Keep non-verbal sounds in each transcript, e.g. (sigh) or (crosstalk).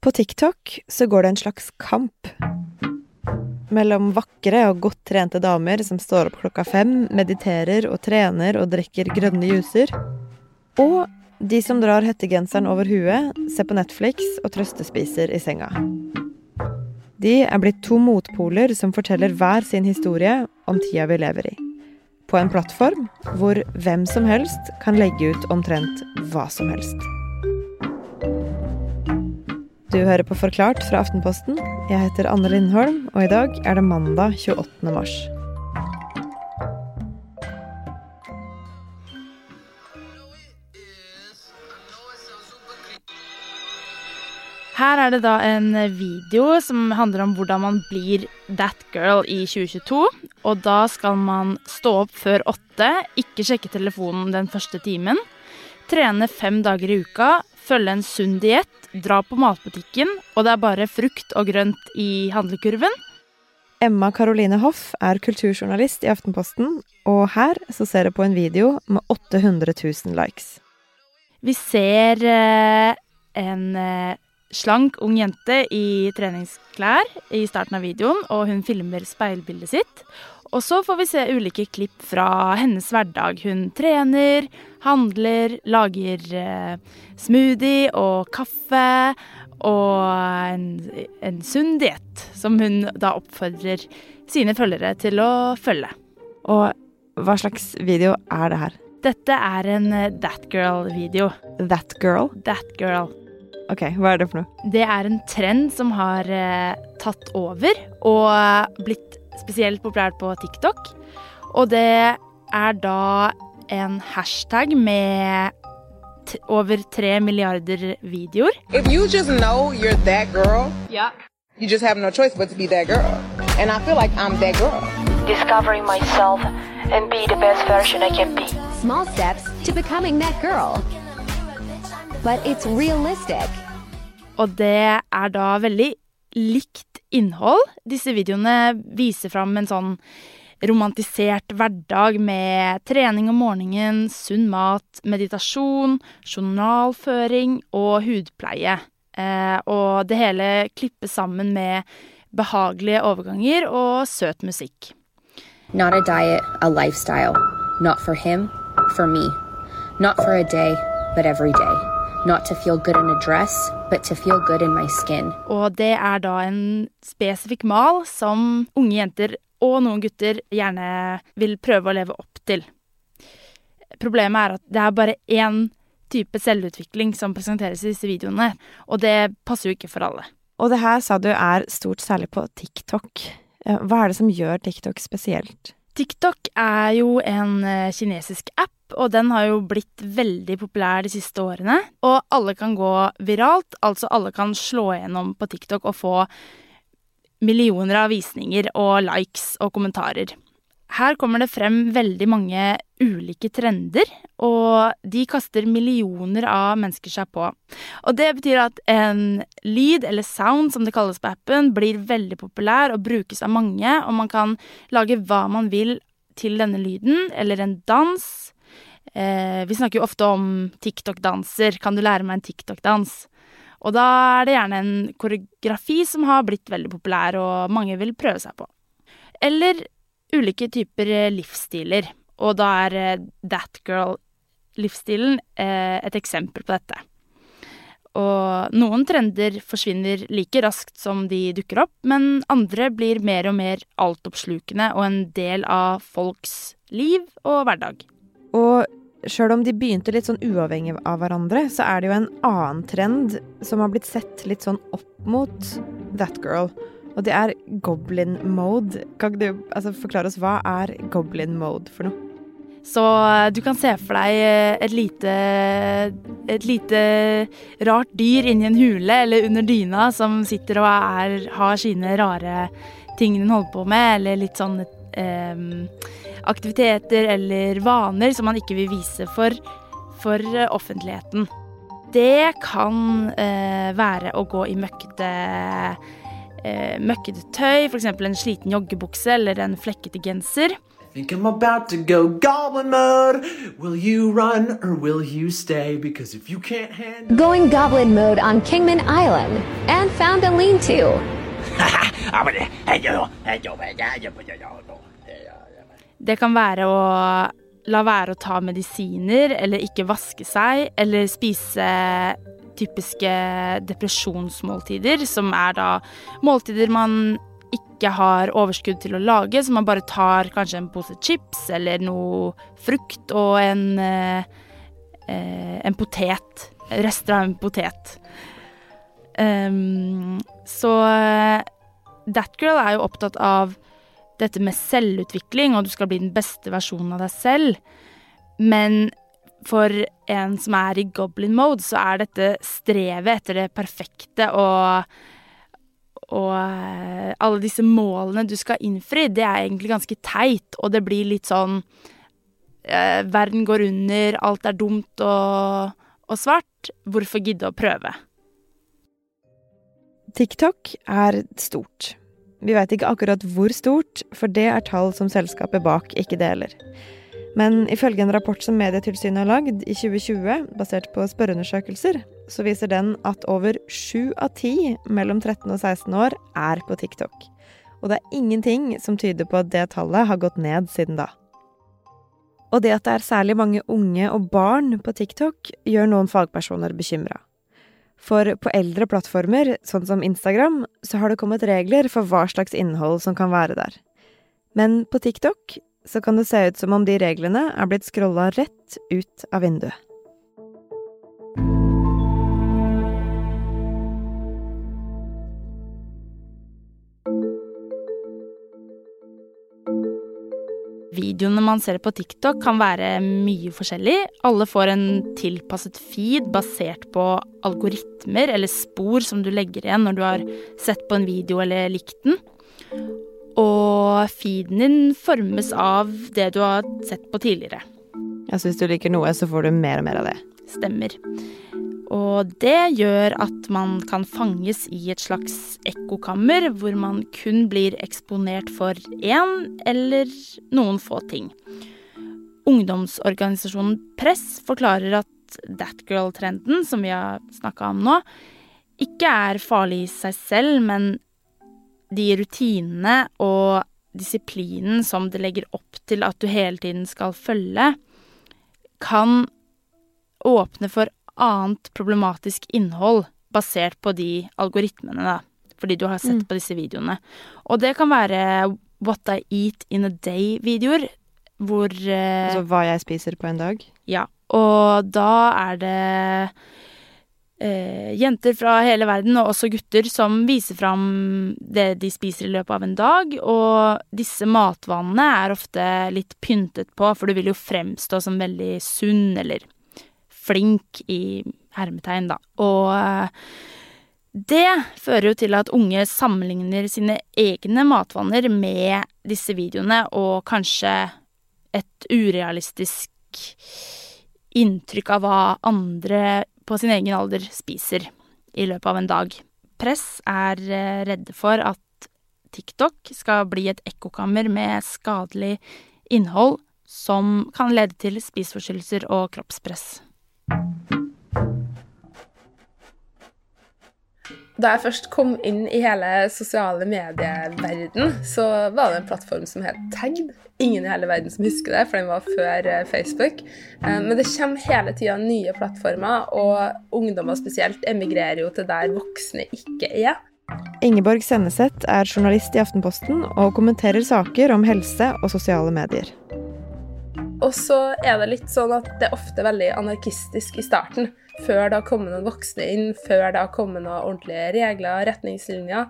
På TikTok så går det en slags kamp mellom vakre og godt trente damer som står opp klokka fem, mediterer og trener og drikker grønne juicer, og de som drar hettegenseren over huet, ser på Netflix og trøstespiser i senga. De er blitt to motpoler som forteller hver sin historie om tida vi lever i. På en plattform hvor hvem som helst kan legge ut omtrent hva som helst. Du hører på Forklart fra Aftenposten. Jeg heter Anne Lindholm, og i dag er det mandag 28. mars. Her er det da en video som handler om hvordan man blir that girl i 2022. Og da skal man stå opp før åtte, ikke sjekke telefonen den første timen, trene fem dager i uka, følge en sunn diett, dra på matbutikken, og det er bare frukt og grønt i handlekurven. Emma Caroline Hoff er kulturjournalist i Aftenposten, og her så ser jeg på en video med 800 000 likes. Vi ser eh, en eh, slank, ung jente i treningsklær i starten av videoen, og hun filmer speilbildet sitt. Og så får vi se ulike klipp fra hennes hverdag. Hun trener, handler, lager eh, smoothie og kaffe og en, en sunn diett, som hun da oppfordrer sine følgere til å følge. Og hva slags video er det her? Dette er en eh, That Girl-video. That Girl? That Girl. Ok, hva er det for noe? Det er en trend som har eh, tatt over og blitt spesielt populært på TikTok. Og det er da en hashtag med over tre milliarder videoer. If you just know you're that girl, yeah. you just have no choice but to be that girl. And I feel like I'm that girl. Discovering myself and be the best version I can be. Small steps to becoming that girl. But it's realistic. Og det er da veldig likt innhold. Disse videoene viser fram en sånn romantisert hverdag med trening om morgenen, sunn mat, meditasjon, journalføring og hudpleie. Eh, og det hele klippes sammen med behagelige overganger og søt musikk. Not a diet, a lifestyle. Not for him, for me. Not for a day, but every day. Not to feel good in a dress, but to feel good in my skin. Og det er da en spesifikk mal som unge jenter og noen gutter gjerne vil prøve å leve opp til. Problemet er at det er bare én type selvutvikling som presenteres i disse videoene, og det passer jo ikke for alle. Og det her sa du er stort særlig på TikTok. Hva er det som gjør TikTok spesielt? TikTok er jo en eh, kinesisk app, og den har jo blitt veldig populær de siste årene. Og alle kan gå viralt, altså alle kan slå igjennom på TikTok og få millioner av visninger og likes og kommentarer. Her kommer det frem veldig mange ulike trender, og de kaster millioner av mennesker seg på. Og det betyr at en lyd, eller sound som det kalles på appen, blir veldig populær og brukes av mange, og man kan lage hva man vil til denne lyden, eller en dans. Eh, vi snakker jo ofte om TikTok-danser. Kan du lære meg en TikTok-dans? Og da er det gjerne en koreografi som har blitt veldig populær, og mange vil prøve seg på. Eller ulike typer livsstiler, og da er That Girl-livsstilen eh, et eksempel på dette. Og noen trender forsvinner like raskt som de dukker opp, men andre blir mer og mer altoppslukende og en del av folks liv og hverdag. Og sjøl om de begynte litt sånn uavhengig av hverandre, så er det jo en annen trend som har blitt sett litt sånn opp mot That Girl. Og det er goblin mode. Kan du altså, forklare oss hva er goblin mode for noe? Så du kan se for deg et lite, et lite rart dyr inni en hule eller under dyna som sitter og er, har sine rare ting den holder på med, eller litt sånn eh, aktiviteter eller vaner som man ikke vil vise for, for offentligheten. Det kan eh, være å gå i møkkete eh, møkkete tøy, f.eks. en sliten joggebukse eller en flekkete genser. think I'm about to go goblin mode. Will you run or will you stay? Because if you can't handle Going goblin mode on Kingman Island and found a lean to. (laughs) Det kan være å la være å ta medisiner, eller ikke vaske seg, eller spise typiske depresjonsmåltider, som er da måltider man ikke har overskudd til å lage, så man bare tar kanskje en pose chips eller noe frukt og en, eh, en potet. Rester av en potet. Um, så Thatgirl er jo opptatt av dette med selvutvikling, og du skal bli den beste versjonen av deg selv. Men for en som er i goblin mode, så er dette strevet etter det perfekte og og alle disse målene du skal innfri, det er egentlig ganske teit, og det blir litt sånn eh, Verden går under, alt er dumt og, og svart. Hvorfor gidde å prøve? TikTok er stort. Vi veit ikke akkurat hvor stort, for det er tall som selskapet bak ikke deler. Men ifølge en rapport som Medietilsynet har lagd i 2020, basert på spørreundersøkelser, så viser den at over sju av ti mellom 13 og 16 år er på TikTok. Og det er ingenting som tyder på at det tallet har gått ned siden da. Og det at det er særlig mange unge og barn på TikTok, gjør noen fagpersoner bekymra. For på eldre plattformer, sånn som Instagram, så har det kommet regler for hva slags innhold som kan være der. Men på TikTok så kan det se ut som om de reglene er blitt scrolla rett ut av vinduet. Videoene man ser på TikTok kan være mye forskjellig. Alle får en tilpasset feed basert på algoritmer eller spor som du legger igjen når du har sett på en video eller likt den. Og feeden din formes av det du har sett på tidligere. Ja, så hvis du liker noe, så får du mer og mer av det. Stemmer. Og det gjør at man kan fanges i et slags ekkokammer, hvor man kun blir eksponert for én eller noen få ting. Ungdomsorganisasjonen Press forklarer at Thatgirl-trenden, som vi har snakka om nå, ikke er farlig i seg selv, men de rutinene og disiplinen som det legger opp til at du hele tiden skal følge, kan åpne for annet problematisk innhold basert på de algoritmene, da. Fordi du har sett Mm. på disse videoene. Og det kan være What I Eat in a Day-videoer, hvor eh, Altså hva jeg spiser på en dag. Ja. Og da er det jenter fra hele verden, og også gutter, som viser fram det de spiser i løpet av en dag. Og disse matvanene er ofte litt pyntet på, for du vil jo fremstå som veldig sunn eller flink i hermetegn, da. Og eh, det fører jo til at unge sammenligner sine egne matvaner med disse videoene, og kanskje et urealistisk inntrykk av hva andre på sin egen alder spiser i løpet av en dag. Press er eh, redde for at TikTok skal bli et ekkokammer med skadelig innhold som kan lede til spiseforstyrrelser og kroppspress. Da jeg først kom inn i hele sosiale medieverden, så var det en plattform som het Tagd. Ingen i hele verden som husker det, for den var før eh, Facebook. Eh, Men det kommer hele tida nye plattformer, og ungdommer spesielt emigrerer jo til der voksne ikke er. Ingeborg Senneset er journalist i Aftenposten og kommenterer saker om helse og sosiale medier. Og så er det litt sånn at det er ofte veldig anarkistisk i starten. Før det har kommet noen voksne inn, før det har kommet noen ordentlige regler og retningslinjer.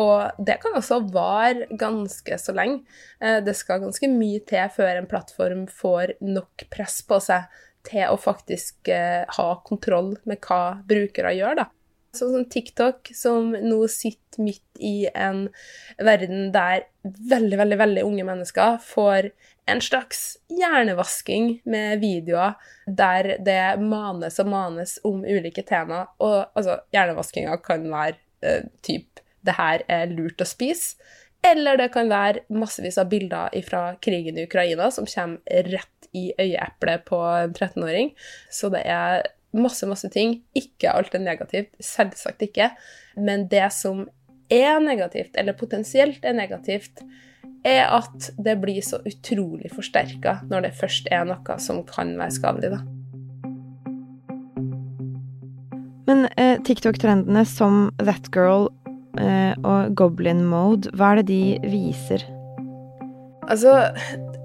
Og det kan også vare ganske så lenge. Eh, Det skal ganske mye til før en plattform får nok press på seg til å faktisk eh, ha kontroll med hva brukere gjør, da. Sånn som TikTok, som nå sitter midt i en verden der veldig, veldig, veldig unge mennesker får en slags hjernevasking med videoer der det manes og manes om ulike tema. Og altså, hjernevaskinga kan være eh, typ 'det her er lurt å spise', Eller det kan være massevis av bilder fra krigen i Ukraina som kommer rett i øyeeplet på en 13-åring. Så det er masse, masse ting. Ikke alt er negativt, selvsagt ikke. Men det som er negativt, eller potensielt er negativt, er at det blir så utrolig forsterka når det først er noe som kan være skadelig, da. Men eh, TikTok-trendene som That Girl eh, og Goblin Mode, hva er det de viser? Altså,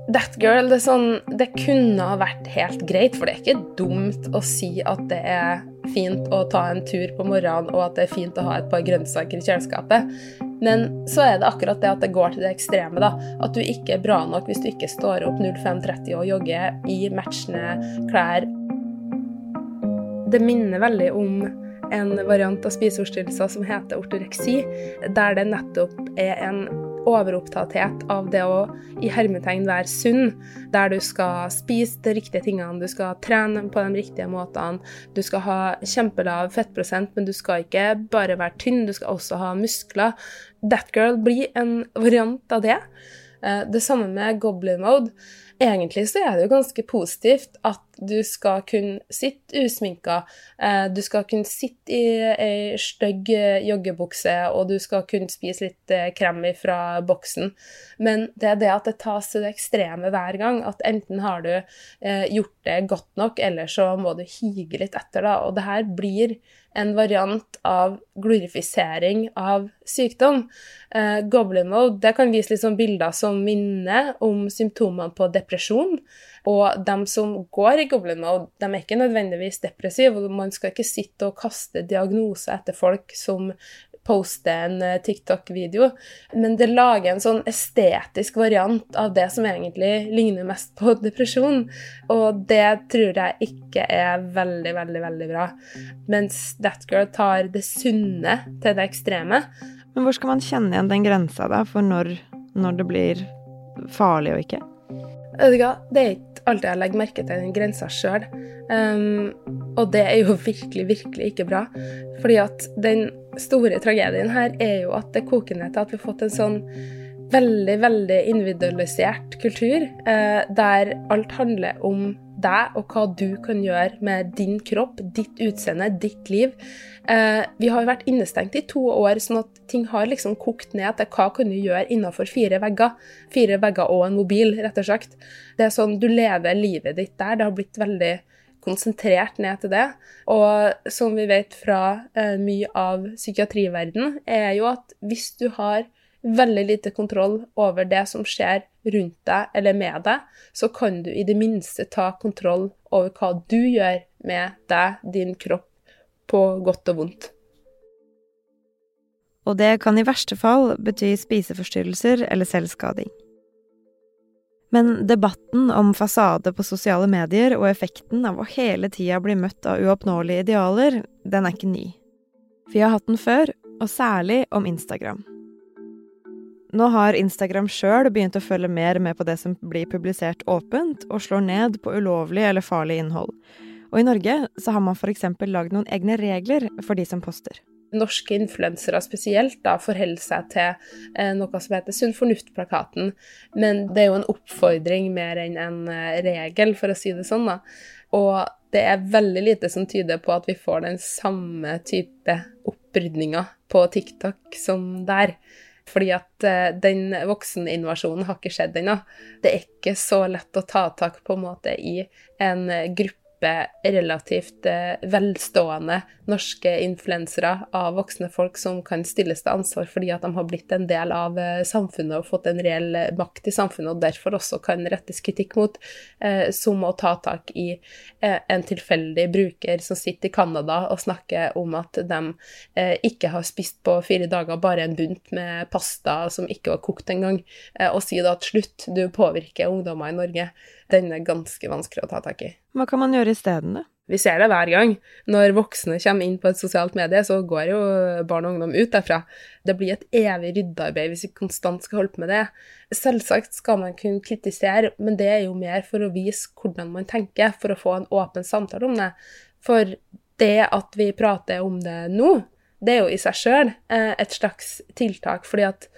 That Girl, det, sånn, det kunne ha vært helt greit, for det er ikke dumt å si at det er fint å ta en tur på morgenen, og at det er fint å ha et par grønnsaker i kjøleskapet. Men så er det akkurat det at det går til det ekstreme. da, At du ikke er bra nok hvis du ikke står opp 05.30 og jogger i matchende klær. Det minner veldig om en variant av spiseforstyrrelser som heter ortoreksi, der det nettopp er en overopptatthet av det å i hermetegn være sunn, der du skal spise de riktige tingene, du skal trene på de riktige måtene, du skal ha kjempelav fettprosent, men du skal ikke bare være tynn, du skal også ha muskler. That Girl blir en variant av det. Eh, det samme med Goblin Mode. Egentlig så er det jo ganske positivt at du skal kunne sitte usminka, eh, du skal kunne sitte i ei stygg joggebukse, og du skal kunne spise litt eh, krem fra boksen. Men det er det at det tas til det ekstreme hver gang. At enten har du gjort det godt nok, eller så må du hige litt etter, da. Og det her blir en variant av glorifisering av sykdom. Eh, goblin mode det kan vise sånn bilder som minner om symptomene på depresjon. Og de som går i goblin mode, de er ikke nødvendigvis depressive. og Man skal ikke sitte og kaste diagnoser etter folk som poste en eh, TikTok-video, men det lager en sånn estetisk variant av det som egentlig ligner mest på (laughs) depresjon. Og det tror jeg ikke er veldig, veldig, veldig bra. Mens That Girl tar det sunne til det ekstreme. Men hvor skal man kjenne igjen den grensa, da, for når, når det blir farlig og ikke? Vet du hva, det er ikke alltid jeg legger merke til den grensa sjøl. Um, og det er jo (laughs) virkelig, virkelig ikke bra. Fordi at den store tragedien her er jo at det koker ned til at vi har fått en sånn veldig, veldig individualisert kultur, eh, der alt handler om deg og hva du kan gjøre med din kropp, ditt utseende, ditt liv. Eh, vi har jo vært innestengt i to år, sånn at ting har liksom kokt ned til hva kan du gjøre innenfor fire vegger. Fire vegger og en mobil, rett og slett. Det er sånn du lever livet ditt der. Det har blitt veldig konsentrert ned til det. Og som vi vet fra eh, mye av psykiatriverden, er jo at hvis du har veldig lite kontroll over det som skjer rundt deg eller med deg, så kan du i det minste ta kontroll over hva du gjør med deg, din kropp, på godt og vondt. Og det kan i verste fall bety spiseforstyrrelser eller selvskading. Men debatten om fasade på sosiale medier og effekten av å hele tida bli møtt av uoppnåelige idealer, den er ikke ny. Vi har hatt den før, og særlig om Instagram. Nå har Instagram sjøl begynt å følge mer med på det som blir publisert åpent, og slår ned på ulovlig eller farlig innhold. Og i Norge så har man f.eks. lagd noen egne regler for de som poster norske influensere spesielt da forholder seg til eh, noe som heter Sunn fornuft-plakaten. Men det er jo en oppfordring mer enn en eh, regel, for å si det sånn. da. Og det er veldig lite som tyder på at vi får den samme type opprydninger på TikTok som der. Fordi at eh, den vokseninvasjonen har ikke skjedd ennå. Det er ikke så lett å ta tak på en måte i en gruppe gruppe relativt eh, velstående norske influensere av voksne folk som kan stilles til ansvar fordi at de har blitt en del av eh, samfunnet og fått en reell eh, makt i samfunnet, og derfor også kan rettes kritikk mot, som å ta tak i en tilfeldig bruker som sitter i Canada og snakker om at de ikke har spist på fire dager bare en bunt med pasta som ikke var kokt engang, og si da at slutt, du påvirker ungdommer i Norge den er ganske vanskelig å ta tak i. Hva kan man gjøre isteden, da? Vi ser det hver gang. Når voksne kommer inn på et sosialt medie, så går jo barn og ungdom ut derfra. Det blir et evig ryddearbeid hvis vi konstant skal holde på med det. Selvsagt skal man kunne kritisere, men det er jo mer for å vise hvordan man tenker, for å få en åpen samtale om det. For det at vi prater om det nå, det er jo i seg sjøl eh, et slags tiltak, fordi at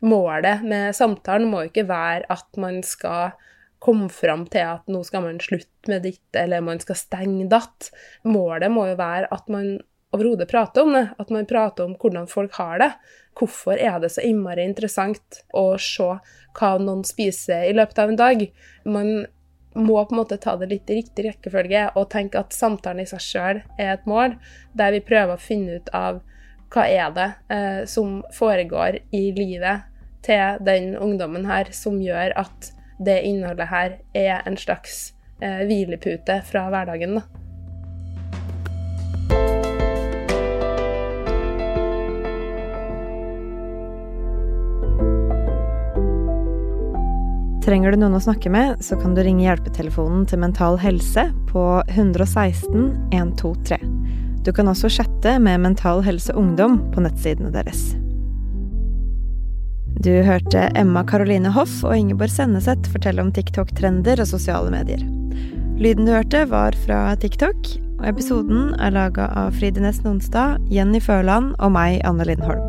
målet med samtalen må jo ikke være at man skal komme fram til at nå skal man slutte med ditt, eller man skal stenge datt. Målet må jo være at man overhodet prater om det, at man prater om hvordan folk har det. Hvorfor er det så innmari interessant å se hva noen spiser i løpet av en dag? Man må på en måte ta det litt i riktig rekkefølge og tenke at samtalen i seg sjøl er et mål, der vi prøver å finne ut av hva er det eh, som foregår i livet til den ungdommen her som gjør at det innholdet her er en slags eh, hvilepute fra hverdagen. da. Trenger du noen å snakke med, så kan du ringe hjelpetelefonen til Mental Helse på 116 123. Du kan også chatte med Mental Helse Ungdom på nettsidene deres. Du hørte Emma Caroline Hoff og Ingeborg Senneseth fortelle om TikTok-trender og sosiale medier. Lyden du hørte, var fra TikTok, og episoden er laga av Fride Næss Nonstad, Jenny Førland og meg, Anne Lindholm.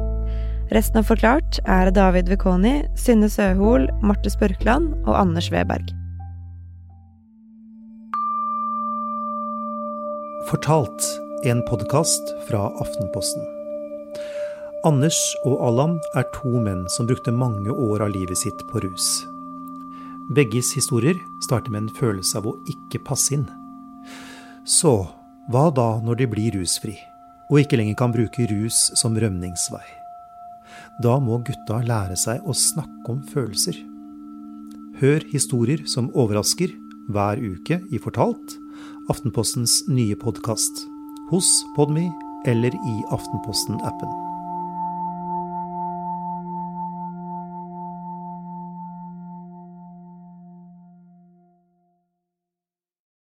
Resten av Forklart er David Vekoni, Synne Søhol, Marte Spørkland og Anders Weberg. Fortalt, en podkast fra Aftenposten. Anders og Allan er to menn som brukte mange år av livet sitt på rus. Begges historier starter med en følelse av å ikke passe inn. Så hva da når de blir rusfri, og ikke lenger kan bruke rus som rømningsvei? Da må gutta lære seg å snakke om følelser. Hør historier som overrasker hver uke i Fortalt, Aftenpostens nye podkast, hos Podme eller i Aftenposten-appen.